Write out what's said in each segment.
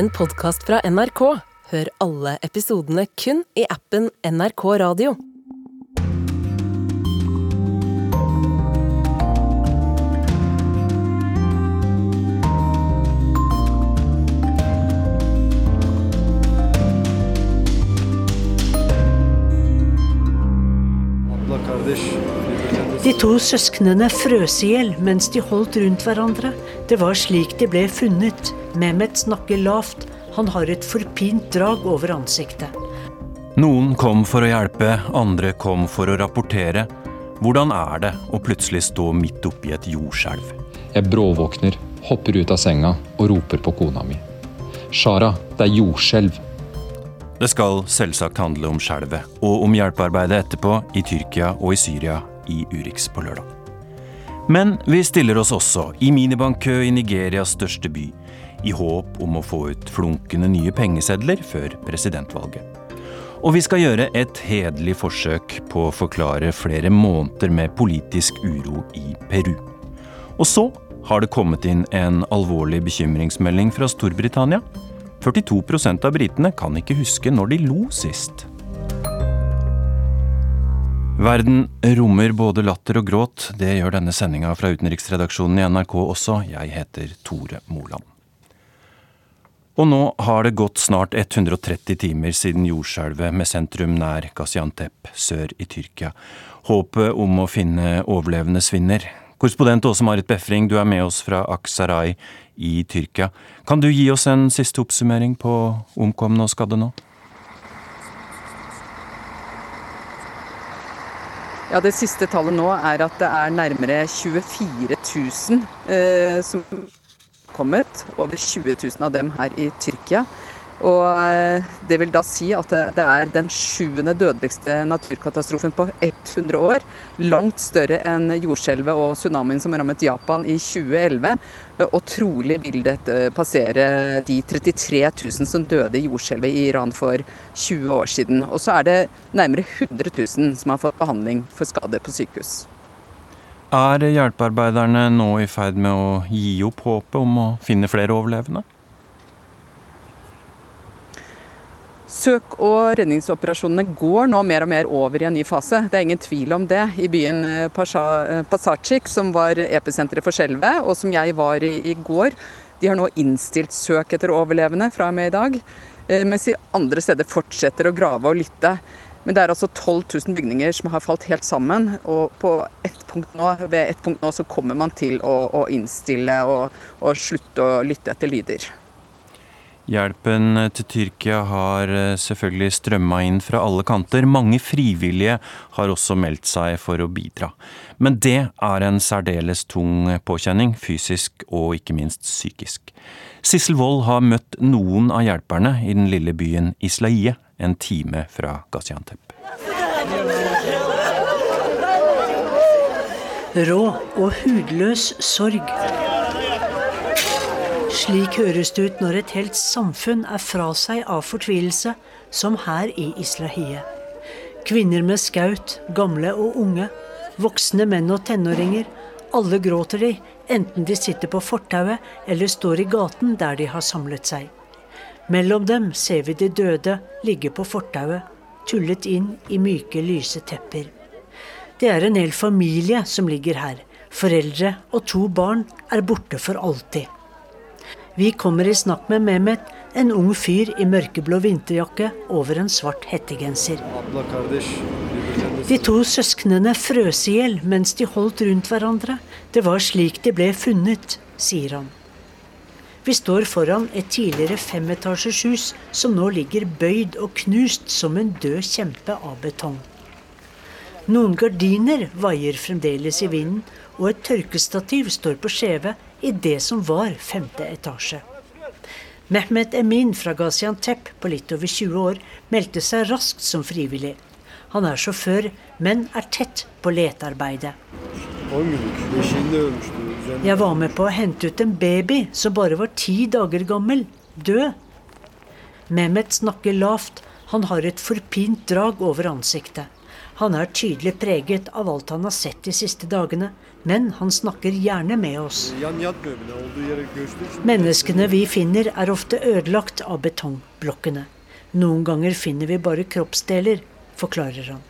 en podkast fra NRK. Hør alle episodene kun i appen NRK Radio. De to søsknene frøs i hjel mens de holdt rundt hverandre. Det var slik de ble funnet. Mehmet snakker lavt. Han har et forpint drag over ansiktet. Noen kom for å hjelpe, andre kom for å rapportere. Hvordan er det å plutselig stå midt oppi et jordskjelv? Jeg bråvåkner, hopper ut av senga og roper på kona mi. Shara, det er jordskjelv. Det skal selvsagt handle om skjelvet, og om hjelpearbeidet etterpå i Tyrkia og i Syria i Urix på lørdag. Men vi stiller oss også i minibankkø i Nigerias største by, i håp om å få ut flunkende nye pengesedler før presidentvalget. Og vi skal gjøre et hederlig forsøk på å forklare flere måneder med politisk uro i Peru. Og så har det kommet inn en alvorlig bekymringsmelding fra Storbritannia. 42% av britene kan ikke huske når de lo sist. Verden rommer både latter og gråt. Det gjør denne sendinga fra utenriksredaksjonen i NRK også. Jeg heter Tore Moland. Og nå har det gått snart 130 timer siden jordskjelvet med sentrum nær Gaziantep sør i Tyrkia. Håpet om å finne overlevende svinner. Korrespondent Åse Marit Befring, du er med oss fra Aksaray i Tyrkia. Kan du gi oss en siste oppsummering på omkomne og skadde nå? Ja, Det siste tallet nå er at det er nærmere 24 000 eh, som er kommet. Over 20 000 av dem her i Tyrkia. Og eh, Det vil da si at det er den sjuende dødeligste naturkatastrofen på 100 år. Langt større enn jordskjelvet og tsunamien som rammet Japan i 2011. Og trolig vil dette passere de 33 000 som døde i jordskjelvet i Iran for 20 år siden. Og så er det nærmere 100 000 som har fått behandling for skade på sykehus. Er hjelpearbeiderne nå i ferd med å gi opp håpet om å finne flere overlevende? Søk- og redningsoperasjonene går nå mer og mer over i en ny fase. Det er ingen tvil om det. I byen eh, eh, som var episenteret for skjelvet, og som jeg var i i går, de har nå innstilt søk etter overlevende fra og med i dag. Eh, mens de andre steder fortsetter å grave og lytte. Men det er altså 12 000 bygninger som har falt helt sammen. Og på ett punkt nå, ved et punkt nå så kommer man til å, å innstille og, og slutte å lytte etter lyder. Hjelpen til Tyrkia har eh, selvfølgelig strømma inn fra alle kanter. Mange frivillige har også meldt seg for å bidra. Men det er en særdeles tung påkjenning, fysisk og ikke minst psykisk. Sissel Wold har møtt noen av hjelperne i den lille byen Islaie, en time fra Gaziantep. Rå og hudløs sorg. Slik høres det ut når et helt samfunn er fra seg av fortvilelse, som her i Islahie. Kvinner med skaut, gamle og unge, voksne menn og tenåringer. Alle gråter de, enten de sitter på fortauet eller står i gaten der de har samlet seg. Mellom dem ser vi de døde ligge på fortauet, tullet inn i myke, lyse tepper. Det er en hel familie som ligger her. Foreldre og to barn er borte for alltid. Vi kommer i snakk med Mehmet, en ung fyr i mørkeblå vinterjakke over en svart hettegenser. De to søsknene frøs i hjel mens de holdt rundt hverandre. Det var slik de ble funnet, sier han. Vi står foran et tidligere femetasjers hus som nå ligger bøyd og knust som en død kjempe av betong. Noen gardiner vaier fremdeles i vinden, og et tørkestativ står på skjeve i det som var femte etasje. Mehmet Emin fra Gaziantep på litt over 20 år meldte seg raskt som frivillig. Han er sjåfør, men er tett på letearbeidet. Jeg var med på å hente ut en baby som bare var ti dager gammel, død. Mehmet snakker lavt, han har et forpint drag over ansiktet. Han er tydelig preget av alt han har sett de siste dagene, men han snakker gjerne med oss. Menneskene vi finner er ofte ødelagt av betongblokkene. Noen ganger finner vi bare kroppsdeler, forklarer han.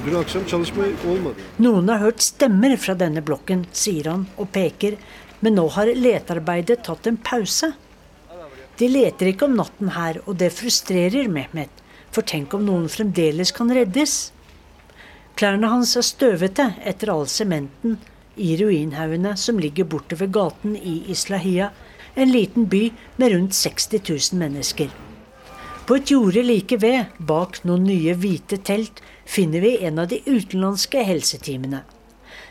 Noen har hørt stemmer fra denne blokken, sier han og peker, men nå har letearbeidet tatt en pause. De leter ikke om natten her, og det frustrerer Mehmet. For tenk om noen fremdeles kan reddes? Klærne hans er støvete etter all sementen i ruinhaugene som ligger bortover gaten i Islahia, en liten by med rundt 60 000 mennesker. På et jorde like ved, bak noen nye hvite telt, finner vi en av de utenlandske helseteamene.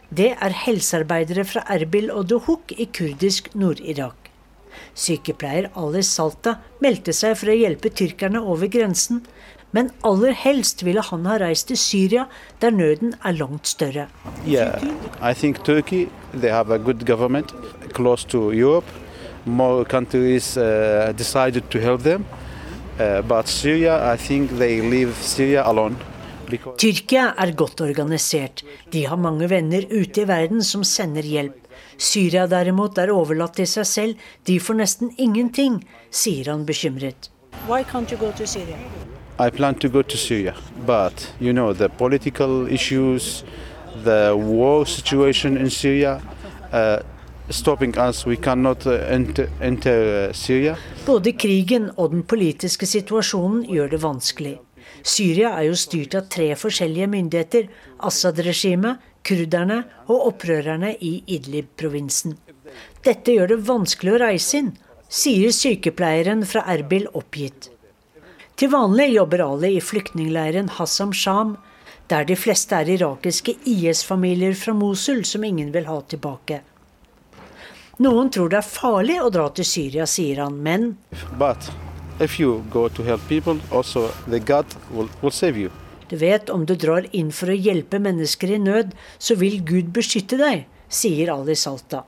Det er helsearbeidere fra Erbil og Duhuk i kurdisk Nord-Irak. Sykepleier Ali Salta meldte seg for å hjelpe tyrkerne over grensen, men aller helst ville han ha reist til Syria, der nøden er langt større. Yeah, I think Turkey they have a good government close to Europe. More countries uh, decided to help them, uh, but Syria, I think they leave Syria alone. Tyrkia er godt organisert. De har mange venner ute i verden som sender hjelp. Syria derimot er overlatt til seg selv. De får nesten ingenting, sier han bekymret. Why can't you go to Syria? I plan to go to Syria, but you know the political issues, the war situation in Syria, uh, stopping us. We cannot uh, enter, enter uh, Syria. Både krigen og den politiske situasjonen gjør det vanskelig. Syria er jo styrt av tre forskjellige myndigheter. Assad-regimet, kurderne og opprørerne i Idlib-provinsen. Dette gjør det vanskelig å reise inn, sier sykepleieren fra Erbil oppgitt. Til vanlig jobber Ali i flyktningleiren Hassam Sham, der de fleste er irakiske IS-familier fra Mosul som ingen vil ha tilbake. Noen tror det er farlig å dra til Syria, sier han, men if you go to help people, also the God will, will save you. Du vet, om du drar inn for å hjelpe mennesker i nød, så vil Gud beskytte deg, sier Ali Salta.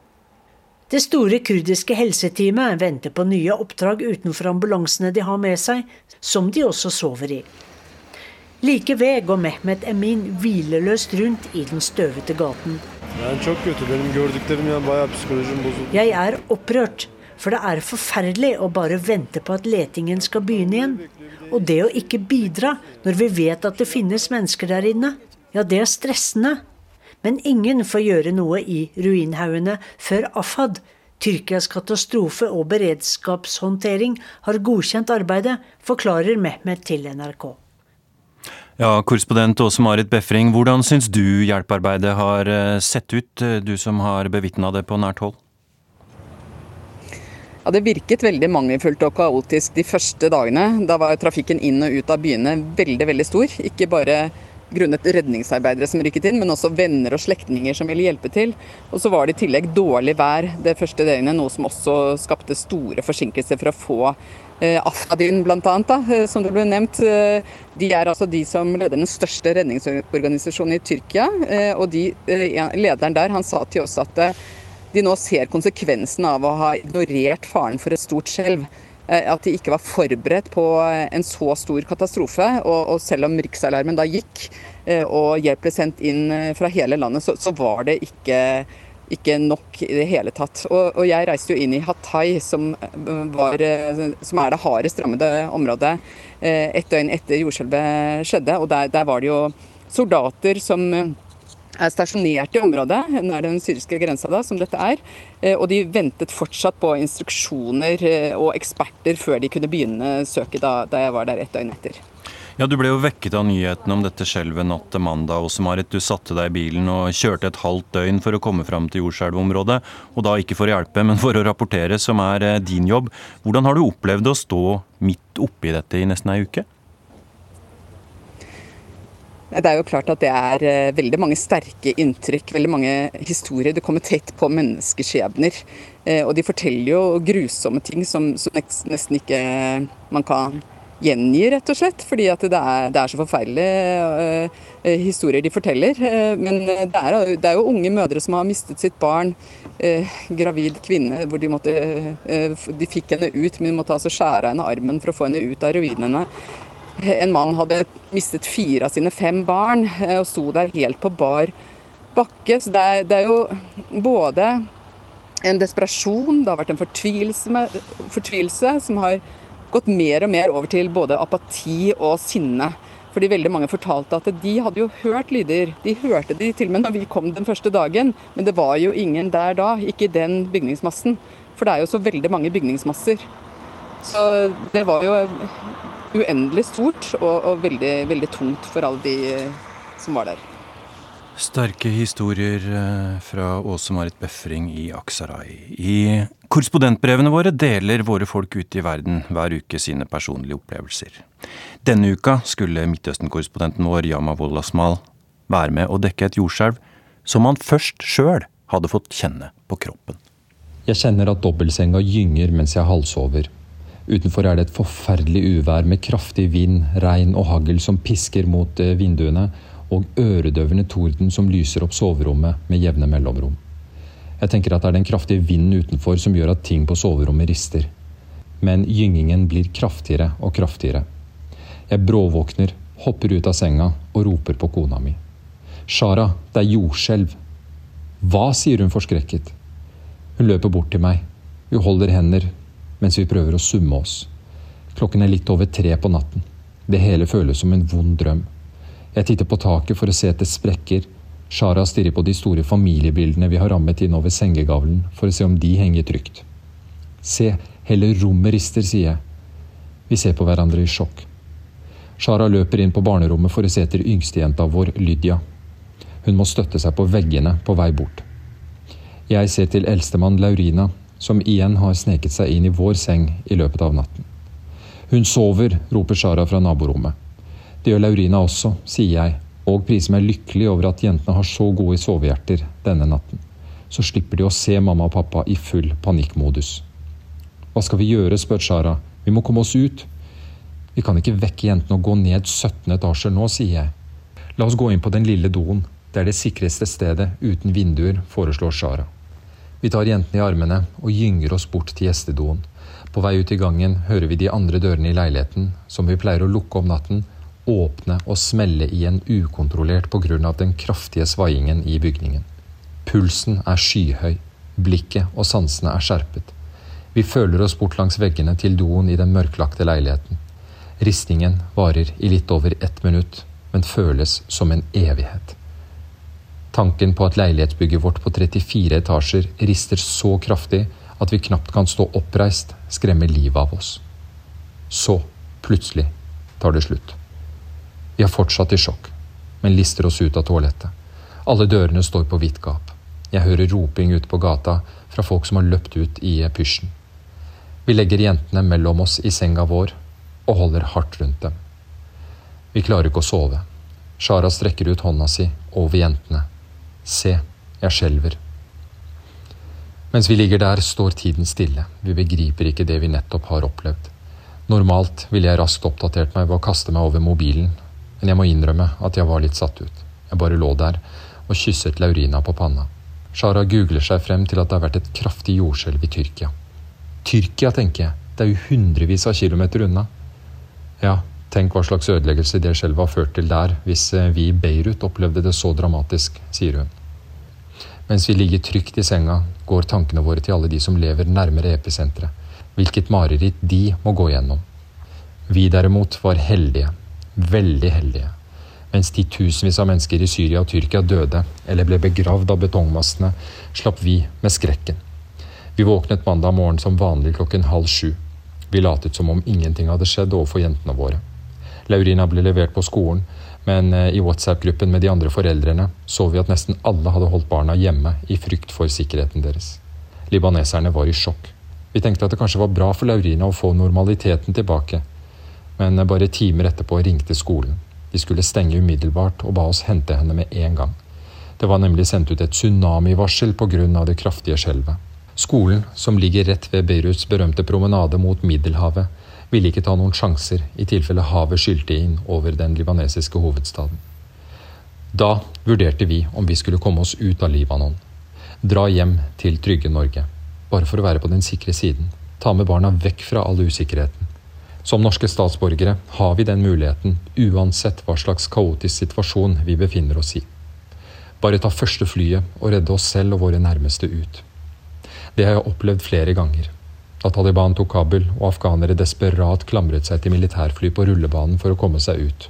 Det store kurdiske helseteamet venter på nye oppdrag utenfor ambulansene de har med seg, som de også sover i. Like ved går Mehmet Emin hvileløst rundt i den støvete gaten. Jeg er opprørt, for det er forferdelig å bare vente på at letingen skal begynne igjen. Og det å ikke bidra når vi vet at det finnes mennesker der inne, ja, det er stressende. Men ingen får gjøre noe i ruinhaugene før Afad, Tyrkias katastrofe- og beredskapshåndtering, har godkjent arbeidet, forklarer Mehmet til NRK. Ja, Korrespondent Åse Marit Befring, hvordan syns du hjelpearbeidet har eh, sett ut, eh, du som har bevitna det på nært hold? Ja, Det virket veldig mangelfullt og kaotisk de første dagene. Da var trafikken inn og ut av byene veldig veldig stor. Ikke bare grunnet redningsarbeidere som rykket inn, men også venner og slektninger som ville hjelpe til. Og så var det i tillegg dårlig vær det første døgnet, noe som også skapte store forsinkelser for å få eh, Afadin bl.a., eh, som det ble nevnt. Eh, de er altså de som leder den største redningsorganisasjonen i Tyrkia. Eh, og de, eh, lederen der han sa til oss at eh, de nå ser konsekvensen av å ha ignorert faren for et stort skjelv. Eh, At de ikke var forberedt på eh, en så stor katastrofe. Og, og selv om riksalarmen da gikk eh, og hjelp ble sendt inn fra hele landet, så, så var det ikke, ikke nok i det hele tatt. Og, og jeg reiste jo inn i Hatay, som, var, som er det hardest rammede området, et døgn etter jordskjelvet skjedde. Og der, der var det jo soldater som er stasjonert i området, nær den syriske grensa, da, som dette er. Eh, Og de ventet fortsatt på instruksjoner eh, og eksperter før de kunne begynne søket, da, da jeg var der et døgn etter. Ja, Du ble jo vekket av nyheten om dette skjelvet natt til mandag. også, Marit, du satte deg i bilen og kjørte et halvt døgn for å komme fram til jordskjelvområdet. Og da ikke for å hjelpe, men for å rapportere, som er eh, din jobb. Hvordan har du opplevd å stå midt oppi dette i nesten ei uke? Det er jo klart at det er eh, veldig mange sterke inntrykk, veldig mange historier. Det kommer tett på menneskeskjebner. Eh, Og de forteller jo grusomme ting som, som nesten ikke man kan gjengi, rett og slett. Fordi at det er, det er så forferdelige eh, eh, historier de forteller. Eh, Men eh, det er, det er jo unge mødre som har mistet sitt barn. eh, Gravid kvinne hvor de måtte eh, De fikk henne ut, men de måtte altså skjære av henne armen for å få henne ut av ruinene. En mann hadde mistet fire av sine fem barn og sto der helt på bar bakke. Så det er, det er jo både en desperasjon, det har vært en fortvilelse, fortvilelse, som har gått mer og mer over til både apati og sinne. Fordi veldig mange fortalte at de hadde jo hørt lyder. De hørte de til og med når vi kom den første dagen, men det var jo ingen der da. Ikke i den bygningsmassen. For det er jo så veldig mange bygningsmasser. Så det var jo uendelig stort og, og veldig, veldig tungt for alle de som var der. Sterke historier eh, fra Åse-Marit Befring i Aksaray. I korrespondentbrevene våre deler våre folk ute i verden hver uke sine personlige opplevelser. Denne uka skulle Midtøsten-korrespondenten vår Yama Wolasmal være med å dekke et jordskjelv som han først sjøl hadde fått kjenne på kroppen. Jeg kjenner at dobbeltsenga gynger mens jeg halvsover. Utenfor er det et forferdelig uvær med kraftig vind, regn og hagl som pisker mot eh, vinduene og øredøvende torden som lyser opp soverommet med jevne mellomrom. Jeg tenker at det er den kraftige vinden utenfor som gjør at ting på soverommet rister. Men gyngingen blir kraftigere og kraftigere. Jeg bråvåkner, hopper ut av senga og roper på kona mi. Shara, det er jordskjelv. Hva, sier hun forskrekket. Hun løper bort til meg. Vi holder hender mens vi prøver å summe oss. Klokken er litt over tre på natten. Det hele føles som en vond drøm. Jeg titter på taket for å se etter sprekker. Shara stirrer på de store familiebildene vi har rammet inn over sengegavlen, for å se om de henger trygt. Se, hele rommet rister, sier jeg. Vi ser på hverandre i sjokk. Shara løper inn på barnerommet for å se etter yngstejenta vår, Lydia. Hun må støtte seg på veggene på vei bort. Jeg ser til eldstemann Laurina, som igjen har sneket seg inn i vår seng i løpet av natten. Hun sover, roper Sara fra naborommet. Det gjør Laurina også, sier jeg, og priser meg lykkelig over at jentene har så gode sovehjerter denne natten. Så slipper de å se mamma og pappa i full panikkmodus. Hva skal vi gjøre, spør Sara. Vi må komme oss ut. Vi kan ikke vekke jentene og gå ned 17 etasjer nå, sier jeg. La oss gå inn på den lille doen. Det er det sikreste stedet, uten vinduer, foreslår Shara. Vi tar jentene i armene og gynger oss bort til gjestedoen. På vei ut i gangen hører vi de andre dørene i leiligheten, som vi pleier å lukke om natten, åpne og smelle igjen ukontrollert pga. den kraftige svaiingen i bygningen. Pulsen er skyhøy, blikket og sansene er skjerpet. Vi føler oss bort langs veggene til doen i den mørklagte leiligheten. Ristingen varer i litt over ett minutt, men føles som en evighet. Tanken på at leilighetsbygget vårt på 34 etasjer rister så kraftig at vi knapt kan stå oppreist, skremmer livet av oss. Så, plutselig, tar det slutt. Vi er fortsatt i sjokk, men lister oss ut av toalettet. Alle dørene står på vidt gap. Jeg hører roping ute på gata fra folk som har løpt ut i pysjen. Vi legger jentene mellom oss i senga vår og holder hardt rundt dem. Vi klarer ikke å sove. Shara strekker ut hånda si over jentene. Se, jeg skjelver. Mens vi ligger der, står tiden stille. Vi begriper ikke det vi nettopp har opplevd. Normalt ville jeg raskt oppdatert meg ved å kaste meg over mobilen men jeg må innrømme at jeg var litt satt ut. Jeg bare lå der og kysset Laurina på panna. Shara googler seg frem til at det har vært et kraftig jordskjelv i Tyrkia. Tyrkia, tenker jeg. Det er jo hundrevis av kilometer unna. Ja, tenk hva slags ødeleggelse det skjelvet har ført til der, hvis eh, vi i Beirut opplevde det så dramatisk, sier hun. Mens vi ligger trygt i senga, går tankene våre til alle de som lever nærmere episenteret. Hvilket mareritt de må gå gjennom. Vi derimot var heldige veldig heldige. Mens titusenvis av mennesker i Syria og Tyrkia døde eller ble begravd av betongmassene, slapp vi med skrekken. Vi våknet mandag morgen som vanlig klokken halv sju. Vi latet som om ingenting hadde skjedd overfor jentene våre. Laurina ble levert på skolen, men eh, i WhatsApp-gruppen med de andre foreldrene så vi at nesten alle hadde holdt barna hjemme i frykt for sikkerheten deres. Libaneserne var i sjokk. Vi tenkte at det kanskje var bra for Laurina å få normaliteten tilbake, men bare timer etterpå ringte skolen. De skulle stenge umiddelbart og ba oss hente henne med en gang. Det var nemlig sendt ut et tsunamivarsel pga. det kraftige skjelvet. Skolen, som ligger rett ved Beiruts berømte promenade mot Middelhavet, ville ikke ta noen sjanser i tilfelle havet skylte inn over den libanesiske hovedstaden. Da vurderte vi om vi skulle komme oss ut av Libanon. Dra hjem til trygge Norge. Bare for å være på den sikre siden. Ta med barna vekk fra all usikkerheten. Som norske statsborgere har vi den muligheten uansett hva slags kaotisk situasjon vi befinner oss i. Bare ta første flyet og redde oss selv og våre nærmeste ut. Det har jeg opplevd flere ganger. Da Taliban tok Kabul og afghanere desperat klamret seg til militærfly på rullebanen for å komme seg ut.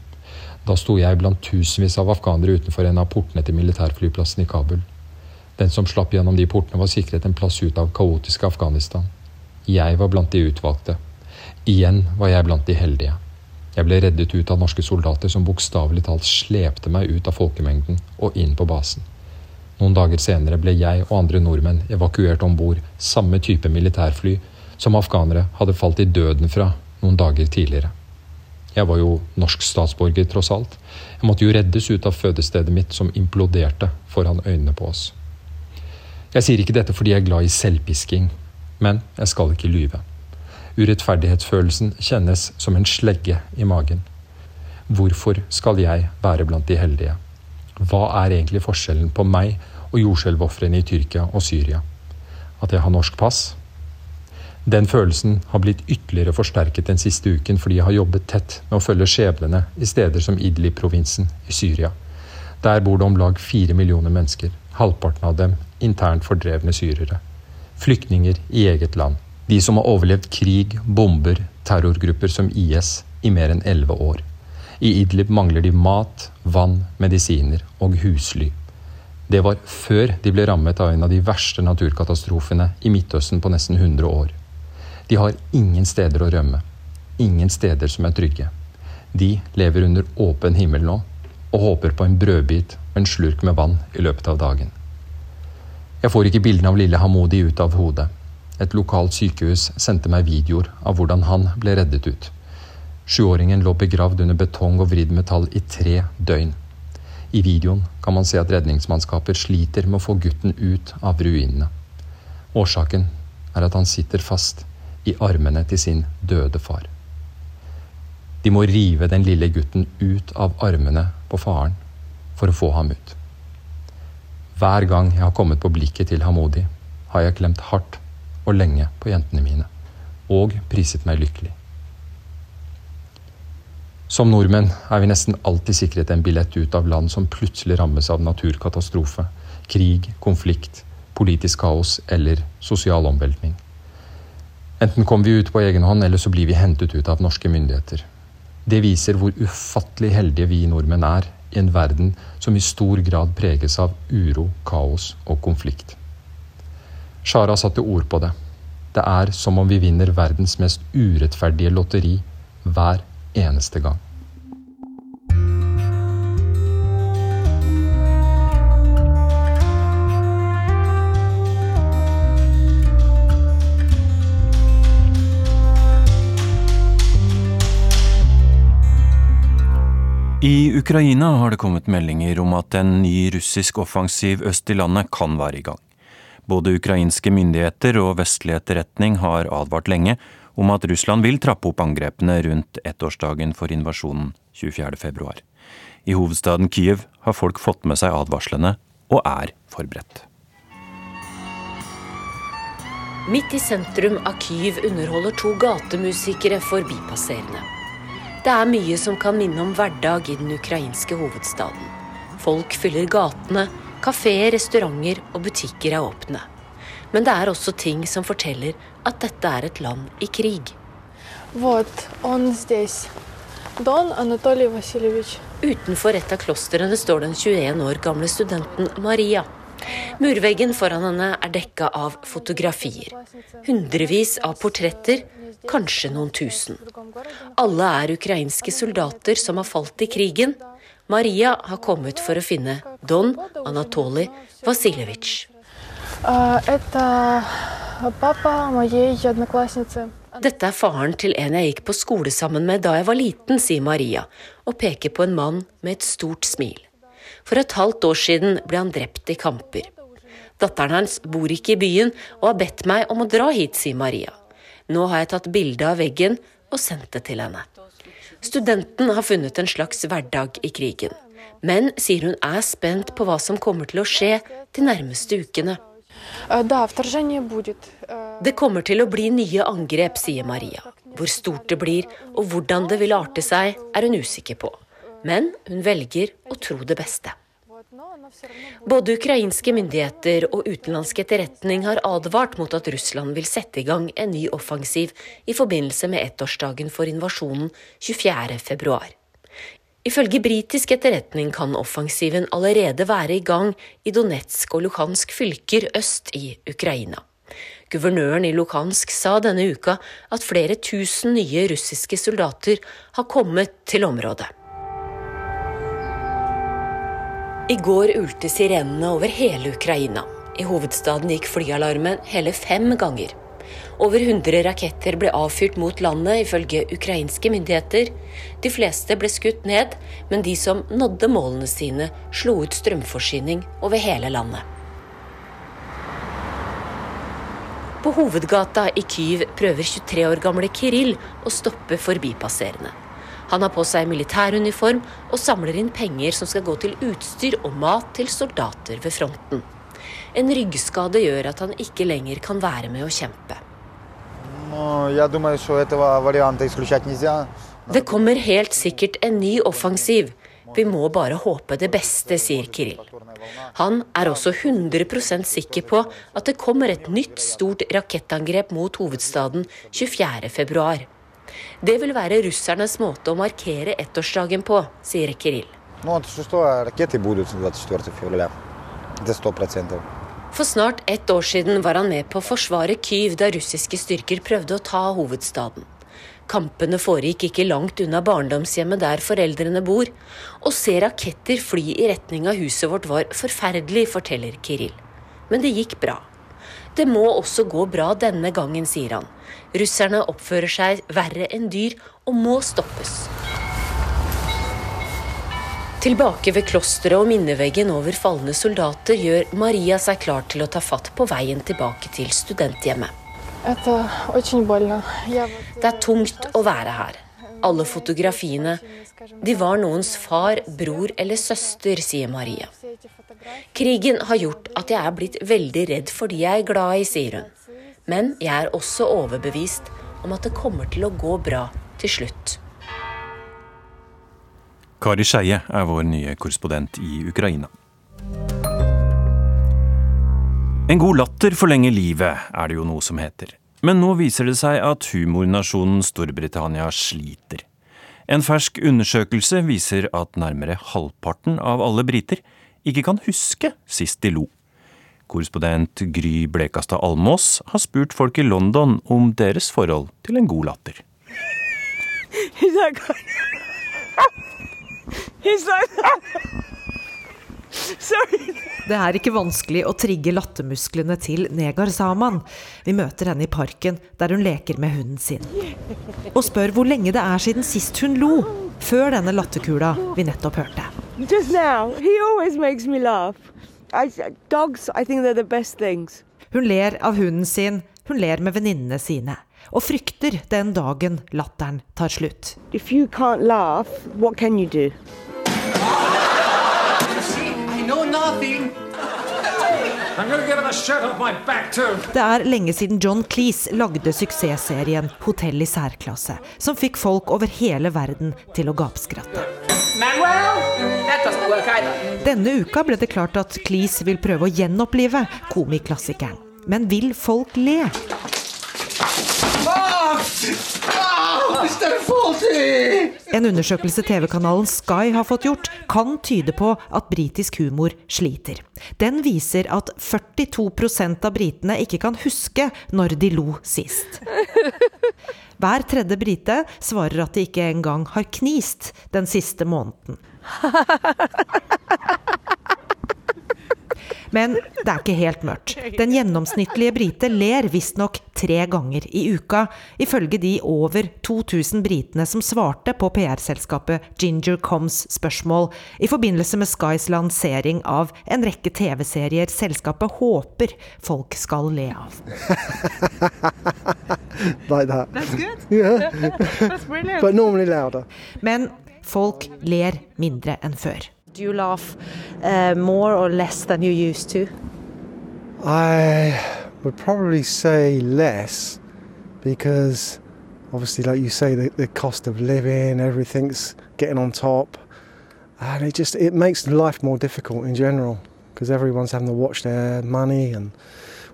Da sto jeg blant tusenvis av afghanere utenfor en av portene til militærflyplassen i Kabul. Den som slapp gjennom de portene, var sikret en plass ut av kaotiske Afghanistan. Jeg var blant de utvalgte. Igjen var jeg blant de heldige. Jeg ble reddet ut av norske soldater som bokstavelig talt slepte meg ut av folkemengden og inn på basen. Noen dager senere ble jeg og andre nordmenn evakuert om bord samme type militærfly som afghanere hadde falt i døden fra noen dager tidligere. Jeg var jo norsk statsborger, tross alt. Jeg måtte jo reddes ut av fødestedet mitt, som imploderte foran øynene på oss. Jeg sier ikke dette fordi jeg er glad i selvpisking, men jeg skal ikke lyve. Urettferdighetsfølelsen kjennes som en slegge i magen. Hvorfor skal jeg være blant de heldige? Hva er egentlig forskjellen på meg og jordskjelvofrene i Tyrkia og Syria? At jeg har norsk pass? Den følelsen har blitt ytterligere forsterket den siste uken fordi jeg har jobbet tett med å følge skjebnene i steder som Idlib-provinsen i Syria. Der bor det om lag fire millioner mennesker, halvparten av dem internt fordrevne syrere. Flyktninger i eget land. De som har overlevd krig, bomber, terrorgrupper som IS i mer enn elleve år. I Idlib mangler de mat, vann, medisiner og husly. Det var før de ble rammet av en av de verste naturkatastrofene i Midtøsten på nesten 100 år. De har ingen steder å rømme. Ingen steder som er trygge. De lever under åpen himmel nå og håper på en brødbit og en slurk med vann i løpet av dagen. Jeg får ikke bildene av lille Hamodi ut av hodet. Et lokalt sykehus sendte meg videoer av hvordan han ble reddet ut. Sjuåringen lå begravd under betong og vridd metall i tre døgn. I videoen kan man se at redningsmannskaper sliter med å få gutten ut av ruinene. Årsaken er at han sitter fast i armene til sin døde far. De må rive den lille gutten ut av armene på faren for å få ham ut. Hver gang jeg har kommet på blikket til Hamodi, har jeg klemt hardt og lenge på jentene mine, og priset meg lykkelig. Som nordmenn er vi nesten alltid sikret en billett ut av land som plutselig rammes av naturkatastrofe, krig, konflikt, politisk kaos eller sosial omveltning. Enten kommer vi ut på egen hånd, eller så blir vi hentet ut av norske myndigheter. Det viser hvor ufattelig heldige vi nordmenn er i en verden som i stor grad preges av uro, kaos og konflikt. Shara satte ord på det. Det er som om vi vinner verdens mest urettferdige lotteri hver eneste gang. I Ukraina har det kommet meldinger om at en ny russisk offensiv øst i landet kan være i gang. Både ukrainske myndigheter og vestlig etterretning har advart lenge om at Russland vil trappe opp angrepene rundt ettårsdagen for invasjonen 24.2. I hovedstaden Kyiv har folk fått med seg advarslene og er forberedt. Midt i sentrum av Kyiv underholder to gatemusikere forbipasserende. Det er mye som kan minne om hverdag i den ukrainske hovedstaden. Folk fyller gatene, kafeer, restauranter og butikker er åpne. Men det er også ting som forteller at dette er et land i krig. Utenfor et av klostrene står den 21 år gamle studenten Maria. Murveggen foran henne er dekka av fotografier. Hundrevis av portretter kanskje noen tusen. Alle er ukrainske soldater som har falt i krigen. Maria har kommet for å finne Don Anatolij Vasiljevitsj. Dette er faren til en jeg gikk på skole sammen med da jeg var liten, sier Maria, og peker på en mann med et stort smil. For et halvt år siden ble han drept i kamper. Datteren hans bor ikke i byen og har bedt meg om å dra hit, sier Maria. Nå har jeg tatt bilde av veggen og sendt det til henne. Studenten har funnet en slags hverdag i krigen, men sier hun er spent på hva som kommer til å skje de nærmeste ukene. Det kommer til å bli nye angrep, sier Maria. Hvor stort det blir og hvordan det vil arte seg, er hun usikker på. Men hun velger å tro det beste. Både ukrainske myndigheter og utenlandsk etterretning har advart mot at Russland vil sette i gang en ny offensiv i forbindelse med ettårsdagen for invasjonen 24.2. Ifølge britisk etterretning kan offensiven allerede være i gang i Donetsk og Luhansk fylker øst i Ukraina. Guvernøren i Luhansk sa denne uka at flere tusen nye russiske soldater har kommet til området. I går ulte sirenene over hele Ukraina. I hovedstaden gikk flyalarmen hele fem ganger. Over 100 raketter ble avfyrt mot landet, ifølge ukrainske myndigheter. De fleste ble skutt ned, men de som nådde målene sine, slo ut strømforsyning over hele landet. På hovedgata i Kyiv prøver 23 år gamle Kiril å stoppe forbipasserende. Han har på seg militæruniform og samler inn penger som skal gå til utstyr og mat til soldater ved fronten. En ryggskade gjør at han ikke lenger kan være med å kjempe. Det kommer helt sikkert en ny offensiv. Vi må bare håpe det beste, sier Kiril. Han er også 100% sikker på at det kommer et nytt stort rakettangrep mot hovedstaden 24.2. Det vil være russernes måte å markere ettårsdagen på, sier Kiril. For snart ett år siden var han med på å forsvare Kyiv da russiske styrker prøvde å ta hovedstaden. Kampene foregikk ikke langt unna barndomshjemmet der foreldrene bor. Å se raketter fly i retning av huset vårt var forferdelig, forteller Kiril. Men det gikk bra. Det må også gå bra denne gangen, sier han. Russerne oppfører seg verre enn dyr og må stoppes. Tilbake ved klosteret og minneveggen over falne soldater gjør Maria seg klar til å ta fatt på veien tilbake til studenthjemmet. Det er tungt å være her. Alle fotografiene. De var noens far, bror eller søster, sier Maria. Krigen har gjort at jeg er blitt veldig redd for de jeg er glad i, sier hun. Men jeg er også overbevist om at det kommer til å gå bra til slutt. Kari Skeie er vår nye korrespondent i Ukraina. En god latter forlenger livet, er det jo noe som heter. Men nå viser det seg at humornasjonen Storbritannia sliter. En fersk undersøkelse viser at nærmere halvparten av alle briter ikke kan huske sist de lo. Korrespondent Gry Blekastad Almås har spurt folk i London om deres forhold til en god latter. Det er ikke vanskelig å trigge lattermusklene til Negar Saman. Vi møter henne i parken, der hun leker med hunden sin. Og spør hvor lenge det er siden sist hun lo, før denne latterkula vi nettopp hørte. Now. I, dogs, I. Hun ler av hunden sin, hun ler med venninnene sine. Og frykter den dagen latteren tar slutt. Laugh, what can you do? Det er lenge siden John Cleese lagde suksessserien 'Hotell i særklasse', som fikk folk over hele verden til å gapskratte. Denne uka ble det klart at Cleese vil prøve å gjenopplive komiklassikeren. Men vil folk le? En undersøkelse TV-kanalen Sky har fått gjort, kan tyde på at britisk humor sliter. Den viser at 42% av britene ikke kan huske når de lo sist. Hver tredje brite svarer at de ikke engang har knist den siste måneden. Men det er ikke helt mørkt. Den gjennomsnittlige brite ler visstnok tre ganger i uka, ifølge de over 2000 britene som svarte på PR-selskapet Ginger Coms spørsmål i forbindelse med Skys lansering av en rekke TV-serier selskapet håper folk skal le av. Men folk ler mindre enn før. Do you laugh uh, more or less than you used to? I would probably say less because obviously, like you say, the, the cost of living, everything's getting on top, and it just it makes life more difficult in general because everyone's having to watch their money and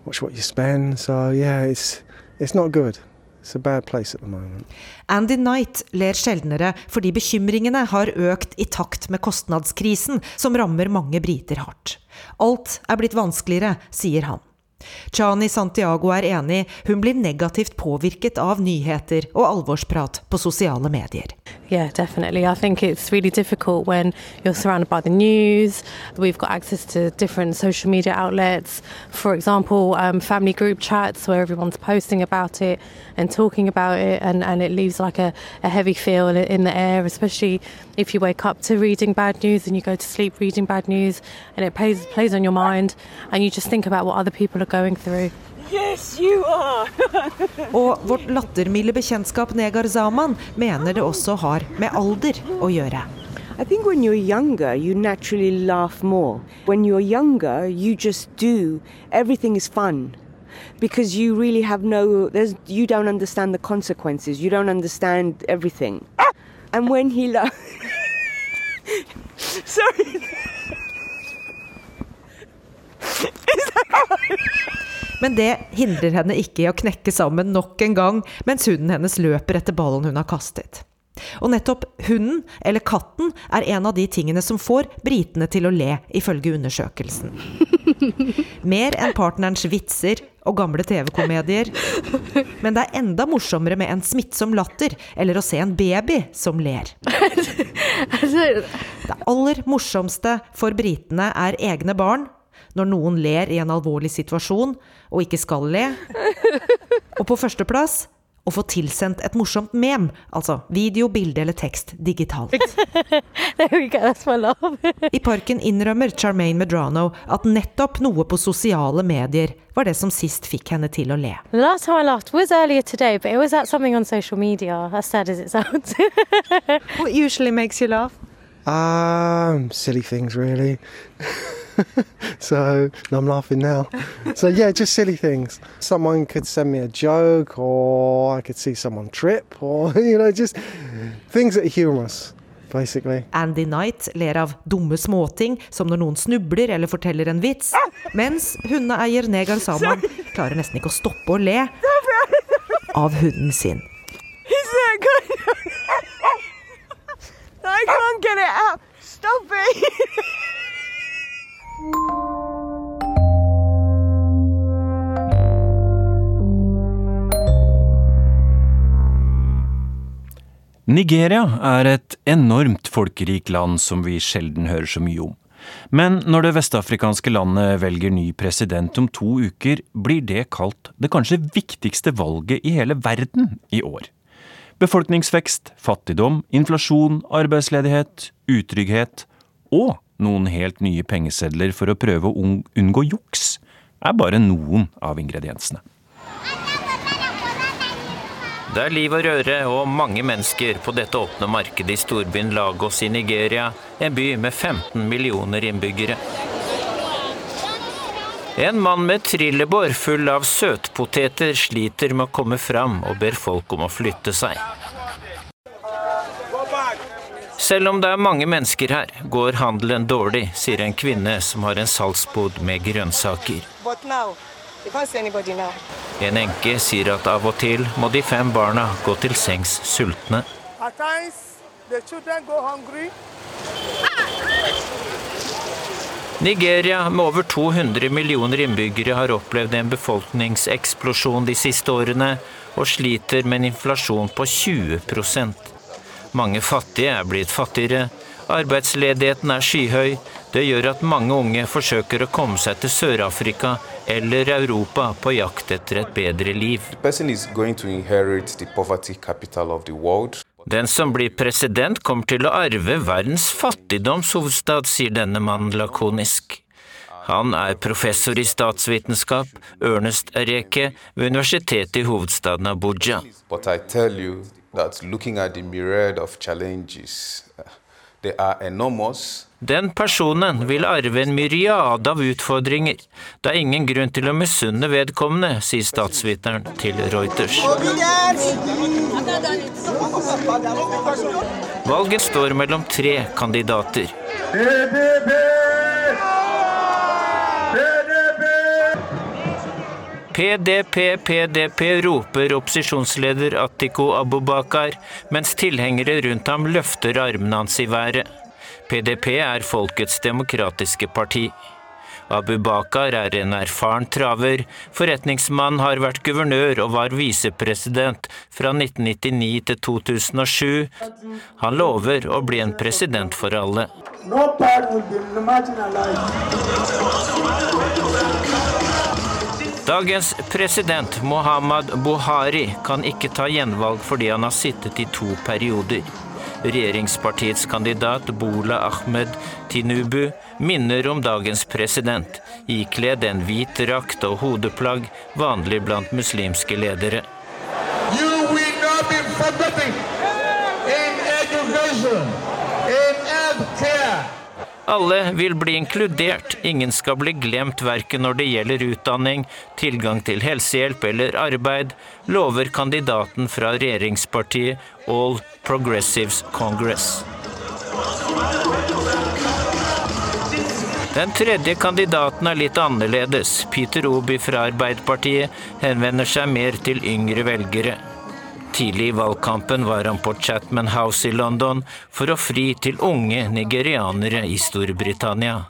watch what you spend. So yeah, it's it's not good. Andy Knight ler sjeldnere fordi bekymringene har økt i takt med kostnadskrisen som rammer mange briter hardt. Alt er blitt vanskeligere, sier han. Chani Santiago er enig, hun blir negativt påvirket av nyheter og alvorsprat på sosiale medier. Yeah, definitely. I think it's really difficult when you're surrounded by the news. We've got access to different social media outlets. For example, um, family group chats where everyone's posting about it and talking about it, and, it leaves like a, a heavy feel in the air, especially if you wake up to reading bad news and you go to sleep reading bad news, and it plays, plays on your mind, and you just think about what other people are. Yes, you are! og vårt lattermilde bekjentskap Negar Zaman mener det også har med alder å gjøre. I think when you're younger, you naturally laugh more. When you're younger, you just do. Everything is fun. Because you really have no, there's, you don't understand the consequences. You don't understand everything. And when he laughs. Sorry. Men det hindrer henne ikke i å knekke sammen nok en gang mens hunden hennes løper etter ballen hun har kastet. Og nettopp hunden, eller katten, er en av de tingene som får britene til å le, ifølge undersøkelsen. Mer enn partnerens vitser og gamle TV-komedier. Men det er enda morsommere med en smittsom latter, eller å se en baby som ler. Det aller morsomste for britene er egne barn, når noen ler i en alvorlig situasjon og ikke skal le. Og på førsteplass å få tilsendt et morsomt mem, altså video, bilde eller tekst digitalt. I parken innrømmer Charmaine Medrano at nettopp noe på sosiale medier var det som sist fikk henne til å le. Last time I laughed was earlier today, but it was at something on social media, as sad as it sounds. What usually makes you laugh? Um, silly things, really. so I'm laughing now. So yeah, just silly things. Someone could send me a joke, or I could see someone trip, or you know, just things that are humorous. Basically. Andy Knight ler av dumme småting, som når noen snubler eller forteller en vits, mens hundeeier Negar Saman klarer nesten ikke å stoppe å le er av hunden sin. I can't get it out. Stop it. Nigeria er et enormt folkerikt land som vi sjelden hører så mye om. Men når det vestafrikanske landet velger ny president om to uker, blir det kalt det kanskje viktigste valget i hele verden i år. Befolkningsvekst, fattigdom, inflasjon, arbeidsledighet, utrygghet og noen helt nye pengesedler for å prøve å unngå juks, er bare noen av ingrediensene. Det er liv og røre og mange mennesker på dette åpne markedet i storbyen Lagos i Nigeria, en by med 15 millioner innbyggere. En mann med trillebår full av søtpoteter sliter med å komme fram og ber folk om å flytte seg. Selv om det er mange mennesker her, går handelen dårlig, sier en kvinne som har en salgsbod med grønnsaker. En enke sier at av og til må de fem barna gå til sengs sultne. Nigeria med over 200 millioner innbyggere har opplevd en befolkningseksplosjon de siste årene, og sliter med en inflasjon på 20 mange fattige er blitt fattigere, arbeidsledigheten er skyhøy. Det gjør at mange unge forsøker å komme seg til Sør-Afrika eller Europa på jakt etter et bedre liv. Den som blir president, kommer til å arve verdens fattigdomshovedstad, sier denne mannen lakonisk. Han er professor i statsvitenskap, Ernest Ereke, ved universitetet i hovedstaden Abuja that looking at the myriad of challenges, uh, they are enormous. Den personen vil arve en myriade av utfordringer. Det er ingen grunn til å misunne vedkommende, sier statsviteren til Reuters. Valget står mellom tre kandidater. PDP, PDP, roper opposisjonsleder Atiko Abubakar, mens tilhengere rundt ham løfter armene hans i været. PDP er Folkets demokratiske parti. Abubakar er en erfaren traver. Forretningsmann har vært guvernør og var visepresident fra 1999 til 2007. Han lover å bli en president for alle. Dagens president Mohammad Buhari kan ikke ta gjenvalg fordi han har sittet i to perioder. Regjeringspartiets kandidat Bola Ahmed Tinubu minner om dagens president, ikledd en hvit drakt og hodeplagg, vanlig blant muslimske ledere. You will not be forgotten in education, in healthcare. Alle vil bli inkludert, ingen skal bli glemt verken når det gjelder utdanning, tilgang til helsehjelp eller arbeid, lover kandidaten fra regjeringspartiet All Progressives Congress. Den tredje kandidaten er litt annerledes. Peter Obi fra Arbeiderpartiet henvender seg mer til yngre velgere. Tidlig i valgkampen var han på Chatman House i London for å fri til unge nigerianere i Storbritannia.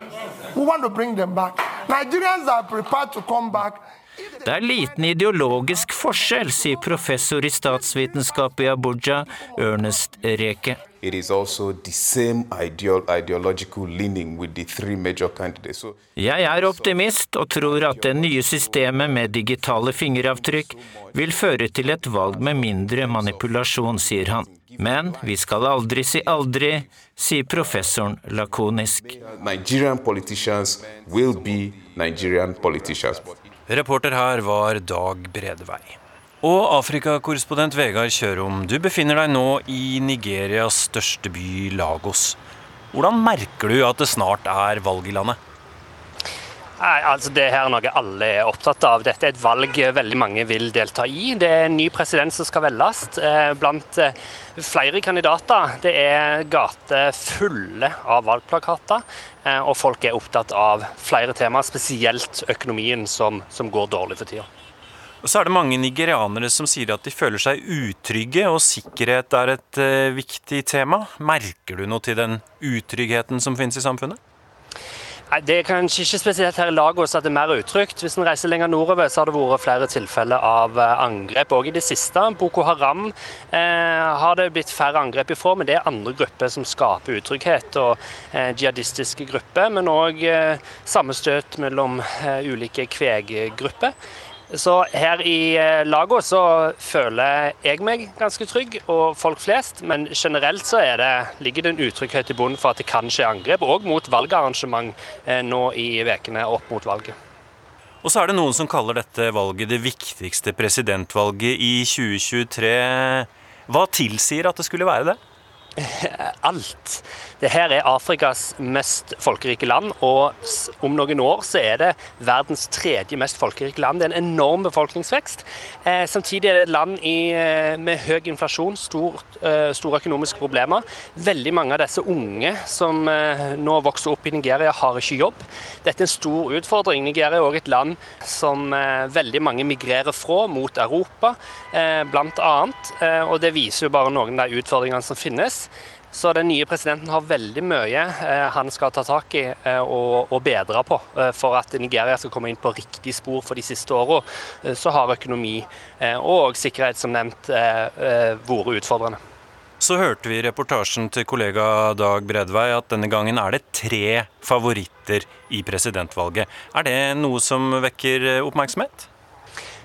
Det er liten ideologisk forskjell, sier professor i statsvitenskap i Abuja, Ernest Reke. It is also the same ideal, ideological leaning with the three major candidates. So Jeg er optimist og tror at det nye systemet med digitale fingeravtrykk vil føre til et valg med mindre manipulasjon, sier han. Men vi skal aldri si aldri, sier professoren lakonisk. Nigerian politicians will be Nigerian politicians. Reporter her var Dag Bredevei. Og Afrikakorrespondent Vegard Kjørom, du befinner deg nå i Nigerias største by, Lagos. Hvordan merker du at det snart er valg i landet? Nei, altså Det her er noe alle er opptatt av. Dette er et valg veldig mange vil delta i. Det er en ny president som skal velges eh, blant eh, flere kandidater. Det er gater fulle av valgplakater, eh, og folk er opptatt av flere temaer, spesielt økonomien, som, som går dårlig for tida. Og så er det mange nigerianere som sier at de føler seg utrygge, og sikkerhet er et uh, viktig tema. Merker du noe til den utryggheten som finnes i samfunnet? Nei, Det er kanskje ikke spesielt her i Lagos at det er mer utrygt. Hvis en reiser lenger nordover, så har det vært flere tilfeller av angrep òg i det siste. Boko Haram eh, har det blitt færre angrep ifra, men det er andre grupper som skaper utrygghet. Og eh, jihadistiske grupper, men òg eh, sammenstøt mellom eh, ulike kveggrupper. Så her i Lagos så føler jeg meg ganske trygg, og folk flest. Men generelt så det, ligger det en utrygghet i bunnen for at det kan skje angrep, òg mot valgarrangement nå i ukene opp mot valget. Og så er det noen som kaller dette valget det viktigste presidentvalget i 2023. Hva tilsier at det skulle være det? Alt. Det her er Afrikas mest folkerike land, og om noen år så er det verdens tredje mest folkerike land. Det er en enorm befolkningsvekst. Eh, samtidig er det et land i, eh, med høy inflasjon, stort, eh, store økonomiske problemer. Veldig mange av disse unge som eh, nå vokser opp i Nigeria, har ikke jobb. Dette er en stor utfordring. Nigeria er òg et land som eh, veldig mange migrerer fra mot Europa, eh, bl.a. og det viser jo bare noen av de utfordringene som finnes. Så den nye presidenten har veldig mye eh, han skal ta tak i eh, og, og, bedre på eh, for at Nigeria skal komme inn på riktig spor for de siste åra. så har økonomi og sikkerhet, som nevnt, vært utfordrende. Så hørte vi i reportasjen til kollega Dag Bredvei at denne gangen er det tre favoritter i presidentvalget. Er det noe som vekker oppmerksomhet?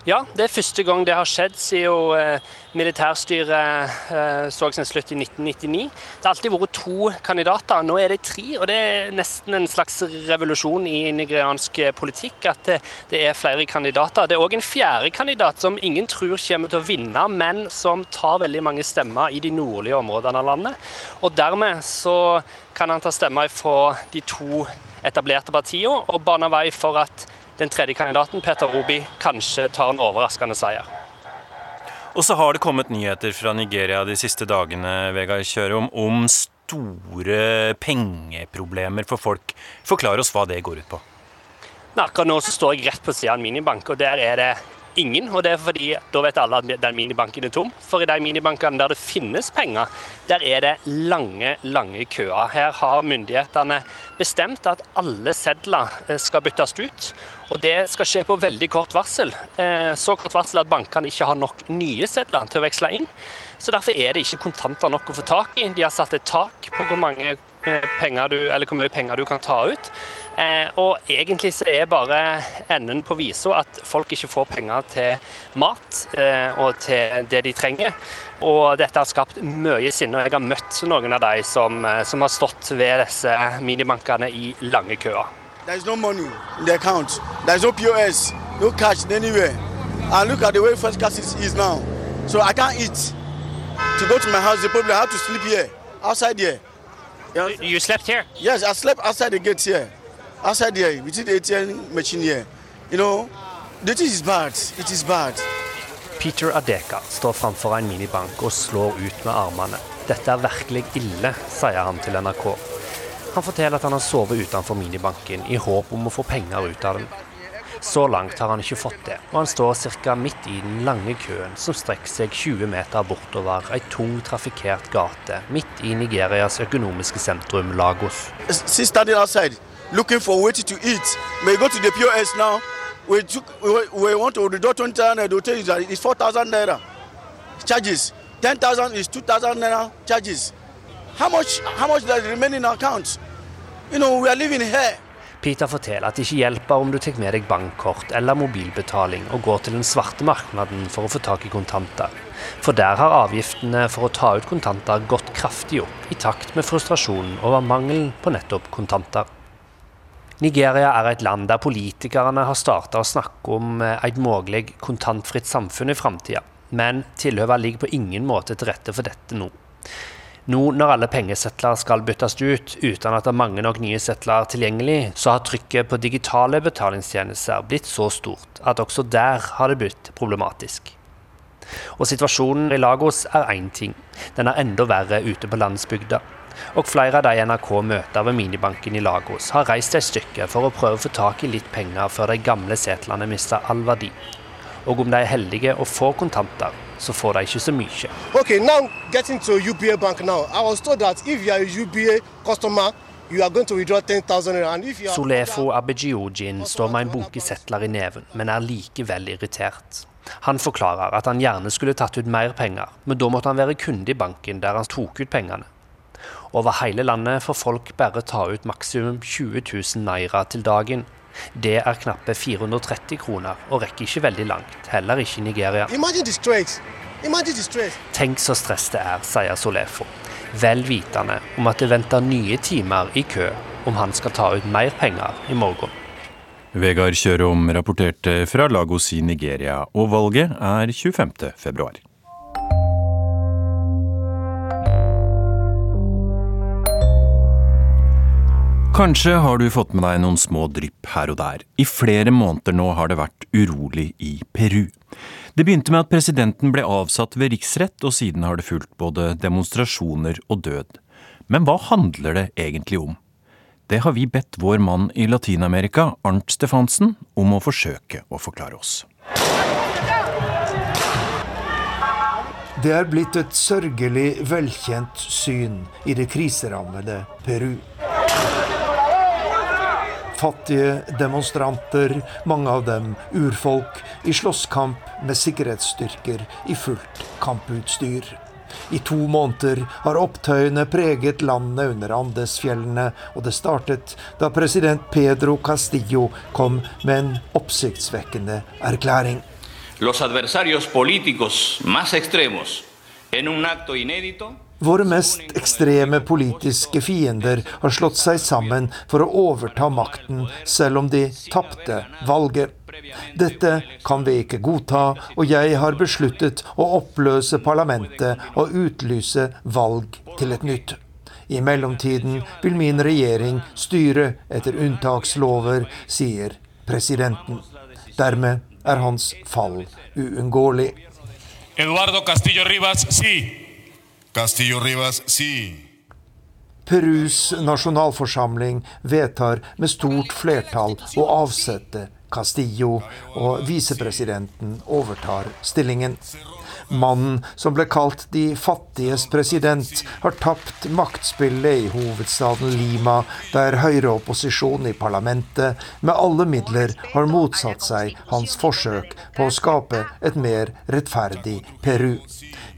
Ja, det er første gang det har skjedd siden eh, militærstyret eh, så sin slutt i 1999. Det har alltid vært to kandidater, nå er det tre. Og det er nesten en slags revolusjon i nigeriansk politikk at det er flere kandidater. Det er òg en fjerde kandidat som ingen tror kommer til å vinne, men som tar veldig mange stemmer i de nordlige områdene av landet. Og dermed så kan han ta stemmer fra de to etablerte partiene og bane vei for at den tredje kandidaten, Peter Robi, kanskje tar en overraskende seier. Og så har det kommet nyheter fra Nigeria de siste dagene Vegard Kjørom, om store pengeproblemer for folk. Forklar oss hva det går ut på. Akkurat nå så står jeg rett på siden av en minibank, og der er det ingen. Og det er fordi da vet alle at den minibanken er tom. For i de minibankene der det finnes penger, der er det lange, lange køer. Her har myndighetene bestemt at alle sedler eh, skal byttes ut. Og det skal skje på veldig kort varsel. Eh, så kort varsel at bankene ikke har nok nye sedler til å veksle inn. Så Derfor er det ikke kontanter nok å få tak i. De har satt et tak på hvor, mange eh, penger du, eller hvor mye penger du kan ta ut. Eh, og egentlig så er bare enden på visa at folk ikke får penger til mat eh, og til det de trenger. Og dette har skapt mye sinne, og jeg har møtt noen av de som, eh, som har stått ved disse minibankene i lange køer. There's no money in the account. There's no POS, no cash anywhere. And look at the way first class is now. So I can't eat. To go to my house, they probably have to sleep here, outside here. You, you slept here? Yes, I slept outside the gate here. Outside there, between the ATM machine here. You know, the thing is bad. It is bad. Peter Adeka står framfor en minibank og slår ut med armene. Dette er virkelig ille, sier han til NRK. Han forteller at han har sovet utenfor minibanken i håp om å få penger ut av den. Så langt har han ikke fått det, og han står ca. midt i den lange køen som strekker seg 20 meter bortover ei tung trafikkert gate midt i Nigerias økonomiske sentrum Lagos. Sister, looking for waiting to eat. May go to the POS now. We took we, we want to withdraw 20,000 naira. Tell you that it's 4,000 naira charges. 10,000 is 2,000 naira charges. How much how much does remain in our account? You know, we are living here. Peter forteller at det ikke hjelper om du tar med deg bankkort eller mobilbetaling og går til den svarte marknaden for å få tak i kontanter. For der har avgiftene for å ta ut kontanter gått kraftig opp, i takt med frustrasjonen over mangelen på nettopp kontanter. Nigeria er et land der politikerne har starta å snakke om eh, et mulig kontantfritt samfunn i framtida, men tilhøva ligger på ingen måte til rette for dette nå. Nå når alle pengesetler skal byttes ut uten at det er mange nok nye setler tilgjengelig, så har trykket på digitale betalingstjenester blitt så stort at også der har det blitt problematisk. Og situasjonen i Lagos er én ting, den er enda verre ute på landsbygda. Og flere av de NRK møter ved minibanken i Lagos, har reist et stykke for å prøve å få tak i litt penger før de gamle setlene mister all verdi. Og om de er heldige og får kontanter, så får de ikke så mye. Okay, now getting to UBA Bank now. I was told that if you are a UBA customer, you are going to withdraw 10,000 naira. Solefo Abejiojin står med en bunke setler i neven, men er likevel irritert. Han forklarer at han gjerne skulle tatt ut mer penger, men da måtte han være kunde i banken der han tok ut pengene. Over hele landet får folk bare ta ut maksimum 20 000 naira til dagen. Det er knappe 430 kroner, og rekker ikke veldig langt. Heller ikke i Nigeria. Tenk så stress det er, sier Solefo. Vel vitende om at det venter nye timer i kø om han skal ta ut mer penger i morgen. Vegard Kjørom rapporterte fra Lagos i Nigeria, og valget er 25. februar. Kanskje har du fått med deg noen små drypp her og der. I flere måneder nå har det vært urolig i Peru. Det begynte med at presidenten ble avsatt ved riksrett, og siden har det fulgt både demonstrasjoner og død. Men hva handler det egentlig om? Det har vi bedt vår mann i Latin-Amerika, Arnt Stefansen, om å forsøke å forklare oss. Det er blitt et sørgelig velkjent syn i det kriserammede Peru fattige demonstranter, mange av dem urfolk, i slåsskamp med sikkerhetsstyrker i fullt kamputstyr. I to måneder har opptøyene preget landet under Andesfjellene, og det startet da president Pedro Castillo kom med en oppsiktsvekkende erklæring. los adversarios políticos más extremos en un acto inédito Våre mest ekstreme politiske fiender har slått seg sammen for å overta makten, selv om de tapte valget. Dette kan vi ikke godta, og jeg har besluttet å oppløse parlamentet og utlyse valg til et nytt. I mellomtiden vil min regjering styre etter unntakslover, sier presidenten. Dermed er hans fall uunngåelig. Eduardo Castillo Rivas, sí. Castillo Rivas, sí. Perus nasjonalforsamling vedtar med stort flertall å avsette Castillo, og visepresidenten overtar stillingen. Mannen som ble kalt de fattiges president, har tapt maktspillet i hovedstaden Lima, der høyreopposisjonen i parlamentet med alle midler har motsatt seg hans forsøk på å skape et mer rettferdig Peru.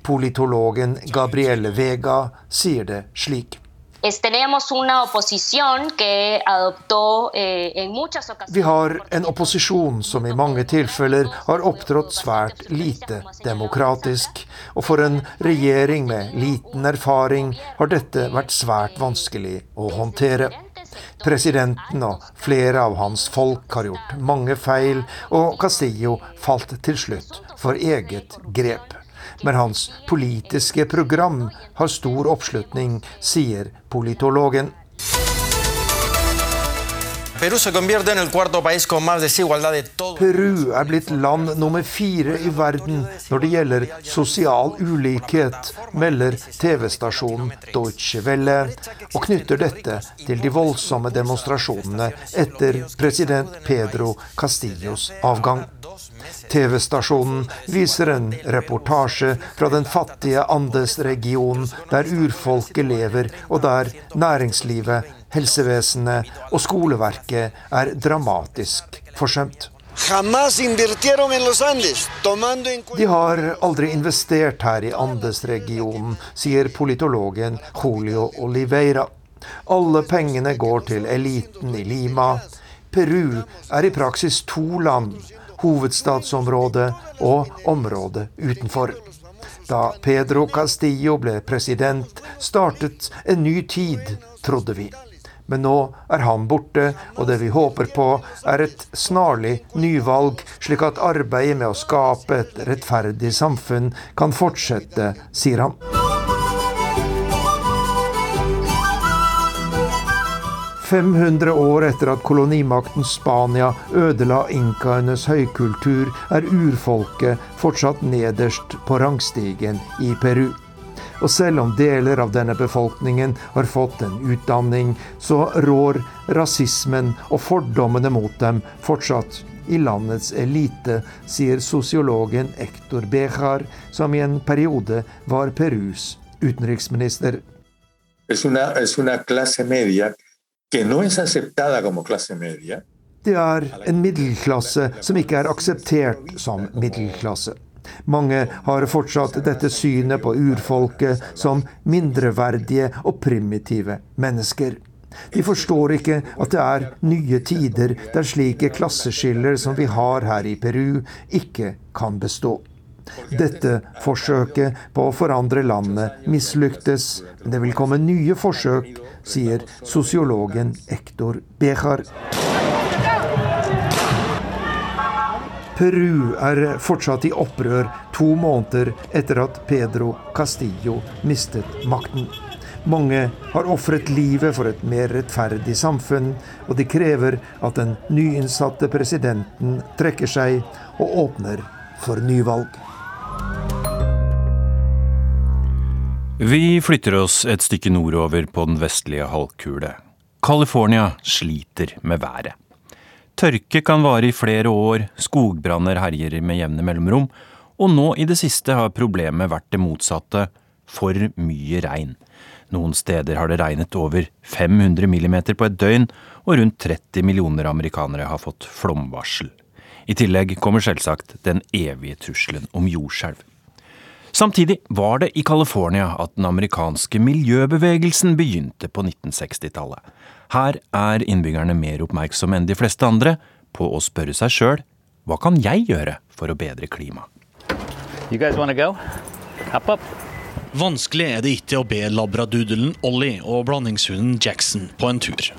Politologen Gabrielle Vega sier det slik. Vi har en opposisjon som i mange tilfeller har opptrådt svært lite demokratisk. Og for en regjering med liten erfaring har dette vært svært vanskelig å håndtere. Presidenten og flere av hans folk har gjort mange feil, og Castillo falt til slutt for eget grep. Men hans politiske program har stor oppslutning, sier politologen. Peru er blitt land nummer fire i verden når det gjelder sosial ulikhet, melder TV-stasjonen Deutsche Welle, og knytter dette til de voldsomme demonstrasjonene etter president Pedro Castillos avgang. TV-stasjonen viser en reportasje fra den fattige Andes-regionen, der urfolket lever, og der næringslivet, helsevesenet og skoleverket er dramatisk forsømt. De har aldri investert her i Andes-regionen, sier politologen Julio Oliveira. Alle pengene går til eliten i Lima. Peru er i praksis to land hovedstadsområdet og området utenfor. Da Pedro Castillo ble president, startet en ny tid, trodde vi. Men nå er han borte, og det vi håper på, er et snarlig nyvalg, slik at arbeidet med å skape et rettferdig samfunn kan fortsette, sier han. 500 år etter at kolonimakten Spania ødela inkaenes høykultur, er urfolket fortsatt nederst på rangstigen i Peru. Og selv om deler av denne befolkningen har fått en utdanning, så rår rasismen og fordommene mot dem fortsatt i landets elite, sier sosiologen Ektor Bejar, som i en periode var Perus utenriksminister. Es una, es una clase media que no es aceptada como clase media. Det er en middelklasse som ikke er akseptert som middelklasse. Mange har fortsatt dette synet på urfolket som mindreverdige og primitive mennesker. De forstår ikke at det er nye tider der slike klasseskiller som vi har her i Peru, ikke kan bestå. Dette forsøket på å forandre landet mislyktes, men det vil komme nye forsøk sier sosiologen Ektor Bejar. Peru er fortsatt i opprør to måneder etter at Pedro Castillo mistet makten. Mange har ofret livet for et mer rettferdig samfunn, og de krever at den nyinnsatte presidenten trekker seg og åpner for nyvalg. Vi flytter oss et stykke nordover på den vestlige halvkule. California sliter med været. Tørke kan vare i flere år, skogbranner herjer med jevne mellomrom, og nå i det siste har problemet vært det motsatte – for mye regn. Noen steder har det regnet over 500 millimeter på et døgn, og rundt 30 millioner amerikanere har fått flomvarsel. I tillegg kommer selvsagt den evige trusselen om jordskjelv. Samtidig var det i California at den amerikanske miljøbevegelsen begynte på 1960-tallet. Her er innbyggerne mer oppmerksomme enn de fleste andre på å spørre seg sjøl Hva kan jeg gjøre for å bedre klimaet? Vanskelig er det ikke å be labradoodelen Ollie og blandingshunden Jackson på en tur.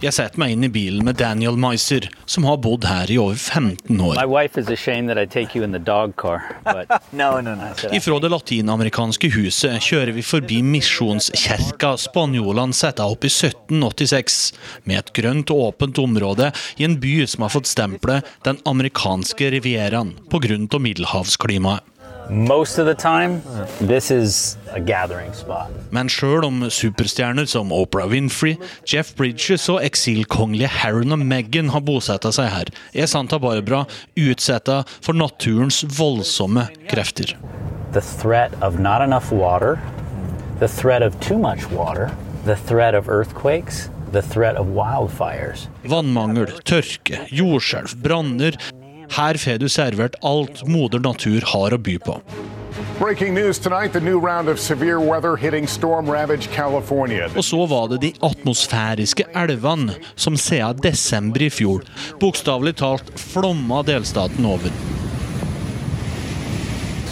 Jeg setter meg inn i bilen med Daniel Meiser, som har bodd her i over 15 år. Car, but no, no, no. Ifra det latinamerikanske huset kjører vi forbi misjonskirka spanjolene satte opp i 1786, med et grønt og åpent område i en by som har fått stempelet Den amerikanske rivieraen pga. middelhavsklimaet. Most of the time, this is a gathering spot. Men sjøl om superstjerner som Oprah Winfrey, Jeff Bridges og eksilkongelige Harron og Meghan har bosetta seg her, er Santa Barbara utsetta for naturens voldsomme krefter. The threat of not enough water, the threat of too much water, the threat of earthquakes, the threat of wildfires. Vannmangel, tørke, jordskjelv, branner. Her får du servert alt moder natur har å by på. Breaking news tonight the new round of severe weather hitting storm ravaged California. Og så var det de atmosfæriske elvene som siden desember i fjor bokstavelig talt flomma delstaten over.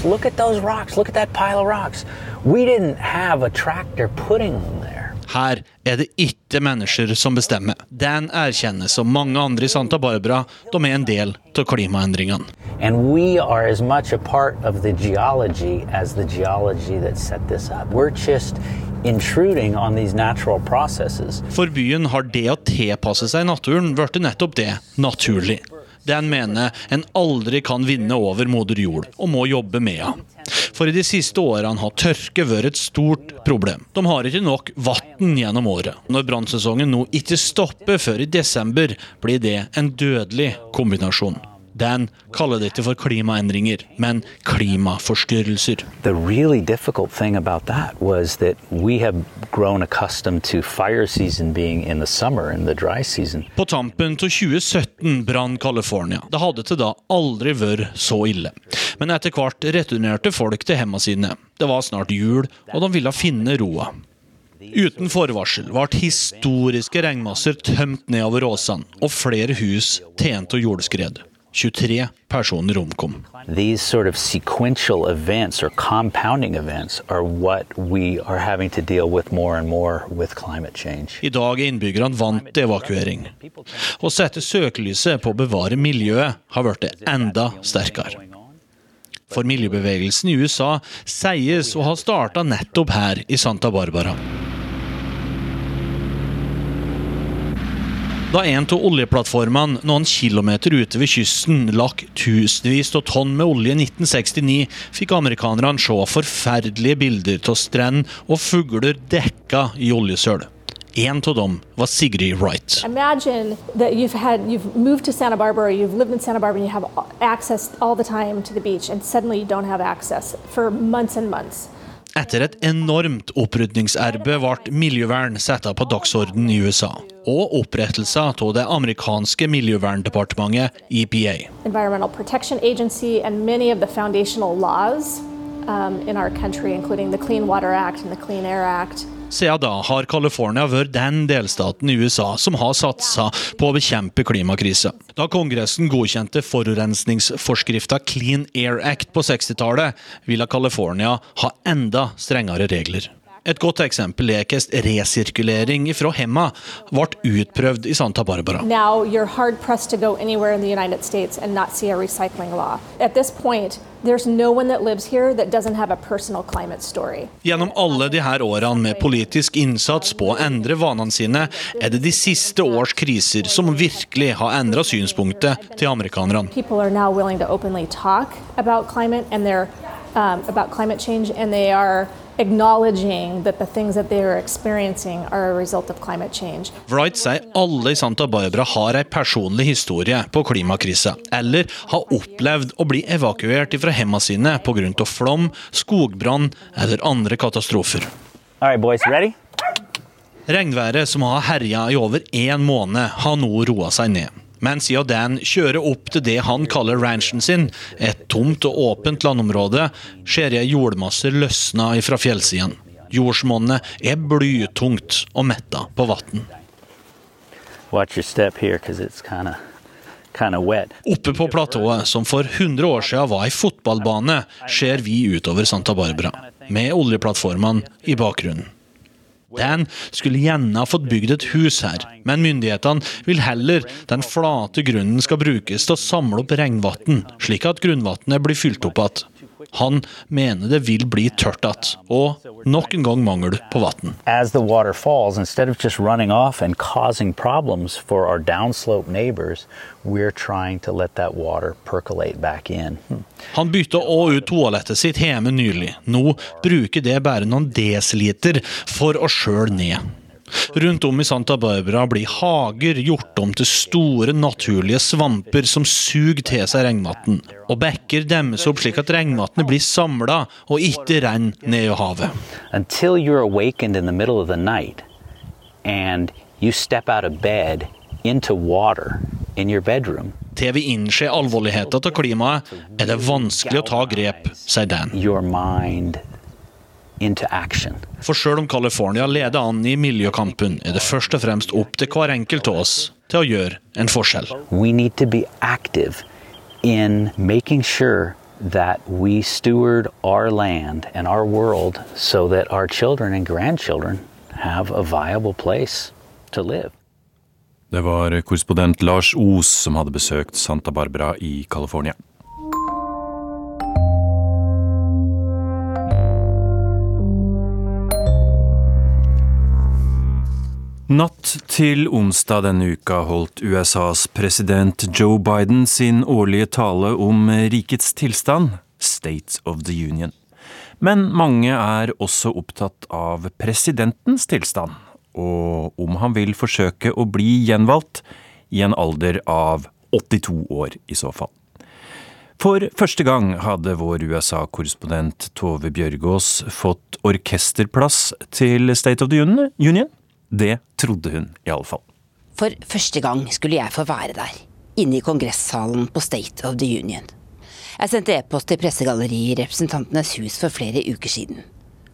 Look at those rocks. Look at that pile of rocks. We didn't have a tractor putting them there. Her er det ikke mennesker som bestemmer. Den erkjennes som mange andre i Santa Barbara. De er en del av klimaendringene. And we are as much a part of the geology as the geology that set this up. We're just intruding on these natural processes. For byen har det å tilpasse seg naturen blitt nettopp det naturlig. Den mener en aldri kan vinne over moder jord, og må jobbe med henne. For i de siste årene har tørke vært et stort problem. De har ikke nok vann gjennom året. Når brannsesongen nå ikke stopper før i desember, blir det en dødelig kombinasjon. Dan kaller dette for klimaendringer, men klimaforstyrrelser. The really difficult thing about that was that we have grown accustomed to fire season being in the summer and the dry season. På tampen av 2017 brann California. Det hadde til da aldri vært så ille. Men etter hvert returnerte folk til hjemmene sine. Det var snart jul, og de ville finne roa. Uten forvarsel ble historiske regnmasser tømt nedover åsene, og flere hus tjente av jordskred. 23 personer omkom. These sort of sequential events or compounding events are what we are having to deal with more and more with climate change. I dag er innbyggerne vant til evakuering. Å sette søkelyset på å bevare miljøet har blitt enda sterkere. For miljøbevegelsen i USA sies å ha starta nettopp her i Santa Barbara. Da en av oljeplattformene noen kilometer ute ved kysten lakk tusenvis av tonn med olje i 1969, fikk amerikanerne se forferdelige bilder av strend og fugler dekka i oljesøl. En av dem var Sigrid Wright. Imagine that you've had you've moved to Santa Barbara, you've lived in Santa Barbara, and you have access all the time to the beach, and suddenly you don't for months and months. Etter et enormt opprydningsarbeid ble miljøvern satt på dagsordenen i USA, og opprettelse av det amerikanske miljøverndepartementet EPA. Environmental Protection Agency and many of the foundational laws um, in our country, including the Clean Water Act and the Clean Air Act, Siden da har California vært den delstaten i USA som har satsa på å bekjempe klimakrisa. Da Kongressen godkjente forurensningsforskrifta Clean Air Act på 60-tallet, ville California ha enda strengere regler. Et godt eksempel er hvordan resirkulering fra hemma ble utprøvd i Santa Barbara. now you're hard no one that lives here that doesn't have a personal climate story. Gjennom alle de her årene med politisk innsats på å endre vanene sine, er det de siste års kriser som virkelig har endra synspunktet til amerikanerne. People are now willing to openly talk about climate and they're um, about climate change, and they are acknowledging that the things that they are experiencing are a result of climate change. Wright sier alle i Santa Barbara har en personlig historie på klimakrisa, eller har opplevd å bli evakuert fra hjemmene sine pga. flom, skogbrann eller andre katastrofer. All right, boys, ready? Regnværet som har herja i over én måned, har nå roa seg ned. Men siden Dan kjører opp til det han kaller ranchen sin, et tomt og åpent landområde, ser jeg jordmasser løsna fra fjellsiden. Jordsmonnet er blytungt og metta på vann. Oppe på platået, som for 100 år siden var ei fotballbane, ser vi utover Santa Barbara, med oljeplattformene i bakgrunnen. Dan skulle gjerne ha fått bygd et hus her, men myndighetene vil heller den flate grunnen skal brukes til å samle opp regnvann, slik at grunnvannet blir fylt opp igjen. Han mener det vil bli tørt igjen, og nok en gang mangel på vann. Han bytta òg ut toalettet sitt hjemme nylig. Nå bruker det bare noen desiliter for å skjøle ned. Rundt om i Santa Barbara blir hager gjort om til store, naturlige svamper som suger til seg regnvann. Og bekker demmes opp slik at regnvannet blir samla og ikke renner ned i havet. Until you're awakened in the middle of the night and you step out of bed into water in your bedroom. Til vi innser alvorligheten av klimaet, er det vanskelig å ta grep, sier Dan. Your mind into action. For sjøl om California leder an i miljøkampen, er det først og fremst opp til hver enkelt av oss til å gjøre en forskjell. We need to be active in making sure that we steward our land and our world so that our children and grandchildren have a viable place to live. Det var korrespondent Lars Os som hadde besøkt Santa Barbara i California. Natt til onsdag denne uka holdt USAs president Joe Biden sin årlige tale om rikets tilstand, State of the Union. Men mange er også opptatt av presidentens tilstand, og om han vil forsøke å bli gjenvalgt i en alder av 82 år i så fall. For første gang hadde vår USA-korrespondent Tove Bjørgaas fått orkesterplass til State of the Union. Det trodde hun iallfall. For første gang skulle jeg få være der, inne i kongressalen på State of the Union. Jeg sendte e-post til pressegalleriet i Representantenes hus for flere uker siden,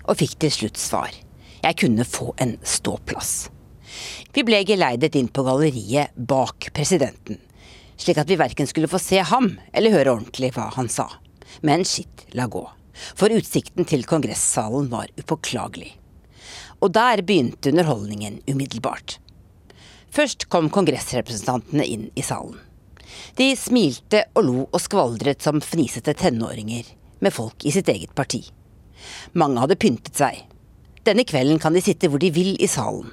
og fikk til slutt svar. Jeg kunne få en ståplass. Vi ble geleidet inn på galleriet bak presidenten, slik at vi verken skulle få se ham eller høre ordentlig hva han sa. Men skitt la gå, for utsikten til kongressalen var upåklagelig og der begynte underholdningen umiddelbart. Først kom kongressrepresentantene inn i salen. De smilte og lo og skvaldret som fnisete tenåringer med folk i sitt eget parti. Mange hadde pyntet seg. Denne kvelden kan de sitte hvor de vil i salen.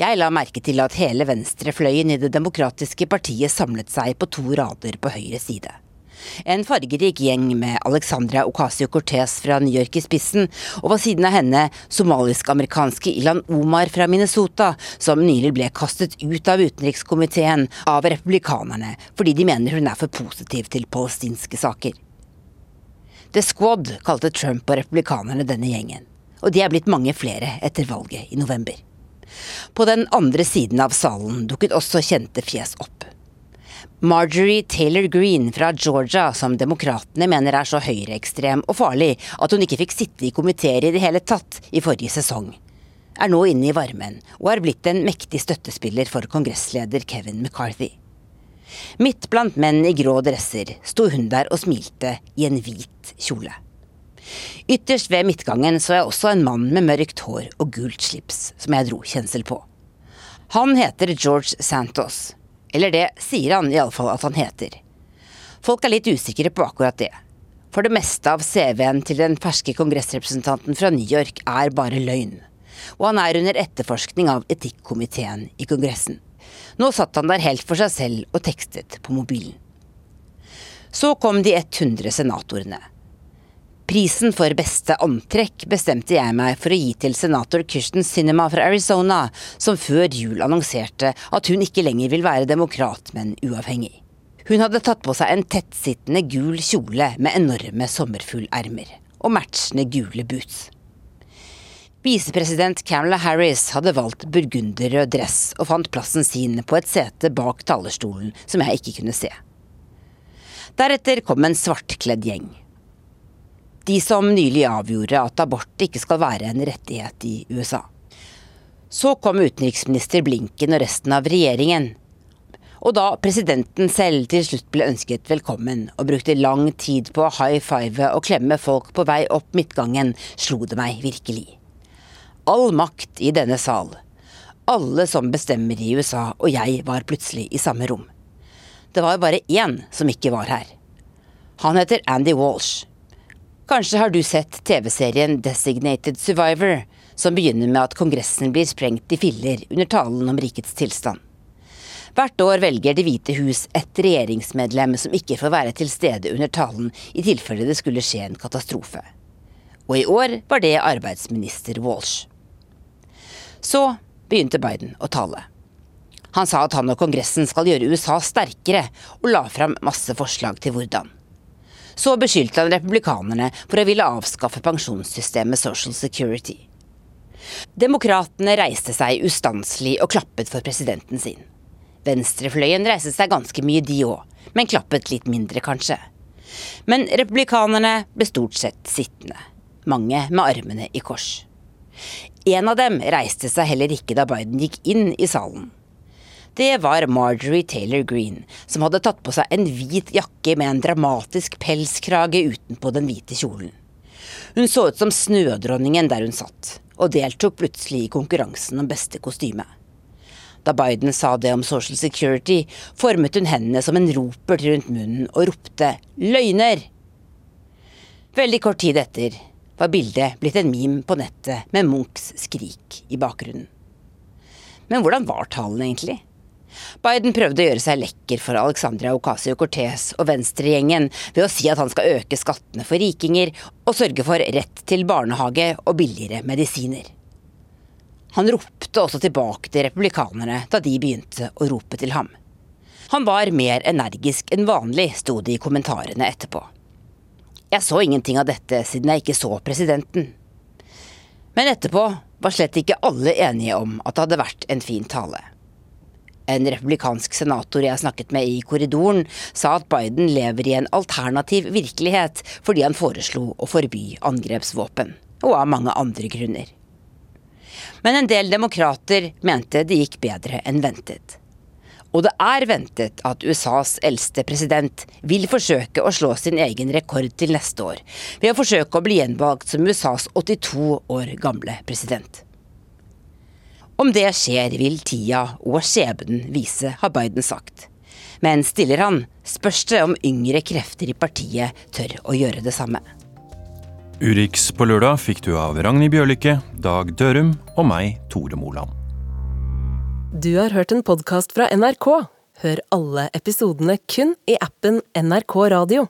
Jeg la merke til at hele venstrefløyen i Det demokratiske partiet samlet seg på to rader på høyre side. En fargerik gjeng med Alexandra Ocasio-Cortez fra New York i spissen, og ved siden av henne somalisk-amerikanske Ilan Omar fra Minnesota, som nylig ble kastet ut av utenrikskomiteen av republikanerne fordi de mener hun er for positiv til palestinske saker. The Squad kalte Trump og republikanerne denne gjengen, og de er blitt mange flere etter valget i november. På den andre siden av salen dukket også kjente fjes opp. Marjorie Taylor Greene fra Georgia, som demokratene mener er så høyreekstrem og farlig at hun ikke fikk sitte i komiteer i det hele tatt i forrige sesong, er nå inne i varmen og er blitt en mektig støttespiller for kongressleder Kevin McCarthy. Midt blant menn i grå dresser sto hun der og smilte i en hvit kjole. Ytterst ved midtgangen så jeg også en mann med mørkt hår og gult slips, som jeg dro kjensel på. Han heter George Santos eller det sier han iallfall at han heter. Folk er litt usikre på akkurat det. For det meste av CV-en til den ferske kongressrepresentanten fra New York er bare løgn. Og han er under etterforskning av etikkomiteen i Kongressen. Nå satt han der helt for seg selv og tekstet på mobilen. Så kom de 100 senatorene. Prisen for beste antrekk bestemte jeg meg for å gi til senator Kirsten Sinema fra Arizona, som før jul annonserte at hun ikke lenger vil være demokrat, men uavhengig. Hun hadde tatt på seg en tettsittende gul kjole med enorme sommerfuglermer, og matchende gule boots. Visepresident Camilla Harris hadde valgt burgunderrød dress og fant plassen sin på et sete bak talerstolen som jeg ikke kunne se. Deretter kom en svartkledd gjeng. De som nylig avgjorde at abort ikke skal være en rettighet i USA. Så kom utenriksminister Blinken og resten av regjeringen. Og da presidenten selv til slutt ble ønsket velkommen og brukte lang tid på å high five og klemme folk på vei opp midtgangen, slo det meg virkelig. All makt i denne sal. Alle som bestemmer i USA, og jeg var plutselig i samme rom. Det var bare én som ikke var her. Han heter Andy Walsh. Kanskje har du sett TV-serien Designated Survivor, som begynner med at Kongressen blir sprengt i filler under talen om rikets tilstand. Hvert år velger Det hvite hus et regjeringsmedlem som ikke får være til stede under talen i tilfelle det skulle skje en katastrofe. Og i år var det arbeidsminister Walsh. Så begynte Biden å tale. Han sa at han og Kongressen skal gjøre USA sterkere, og la fram masse forslag til hvordan. Så beskyldte han republikanerne for å ville avskaffe pensjonssystemet Social Security. Demokratene reiste seg ustanselig og klappet for presidenten sin. Venstrefløyen reiste seg ganske mye, de òg, men klappet litt mindre, kanskje. Men republikanerne ble stort sett sittende, mange med armene i kors. En av dem reiste seg heller ikke da Biden gikk inn i salen. Det var Marjorie Taylor Green, som hadde tatt på seg en hvit jakke med en dramatisk pelskrage utenpå den hvite kjolen. Hun så ut som snødronningen der hun satt, og deltok plutselig i konkurransen om beste kostyme. Da Biden sa det om Social Security, formet hun hendene som en ropert rundt munnen og ropte 'løgner'. Veldig kort tid etter var bildet blitt en meme på nettet med Munchs skrik i bakgrunnen. Men hvordan var talen egentlig? Biden prøvde å gjøre seg lekker for Alexandria Ocasio-Cortez og venstregjengen ved å si at han skal øke skattene for rikinger og sørge for rett til barnehage og billigere medisiner. Han ropte også tilbake til republikanerne da de begynte å rope til ham. Han var mer energisk enn vanlig, sto det i kommentarene etterpå. Jeg så ingenting av dette siden jeg ikke så presidenten. Men etterpå var slett ikke alle enige om at det hadde vært en fin tale. En republikansk senator jeg snakket med i korridoren, sa at Biden lever i en alternativ virkelighet fordi han foreslo å forby angrepsvåpen, og av mange andre grunner. Men en del demokrater mente det gikk bedre enn ventet. Og det er ventet at USAs eldste president vil forsøke å slå sin egen rekord til neste år, ved å forsøke å bli gjenvalgt som USAs 82 år gamle president. Om det skjer, vil tida og skjebnen vise, har Biden sagt. Men stiller han, spørs det om yngre krefter i partiet tør å gjøre det samme. Urix på lørdag fikk du av Ragnhild Bjørlikke, Dag Dørum og meg, Tore Moland. Du har hørt en podkast fra NRK. Hør alle episodene kun i appen NRK Radio.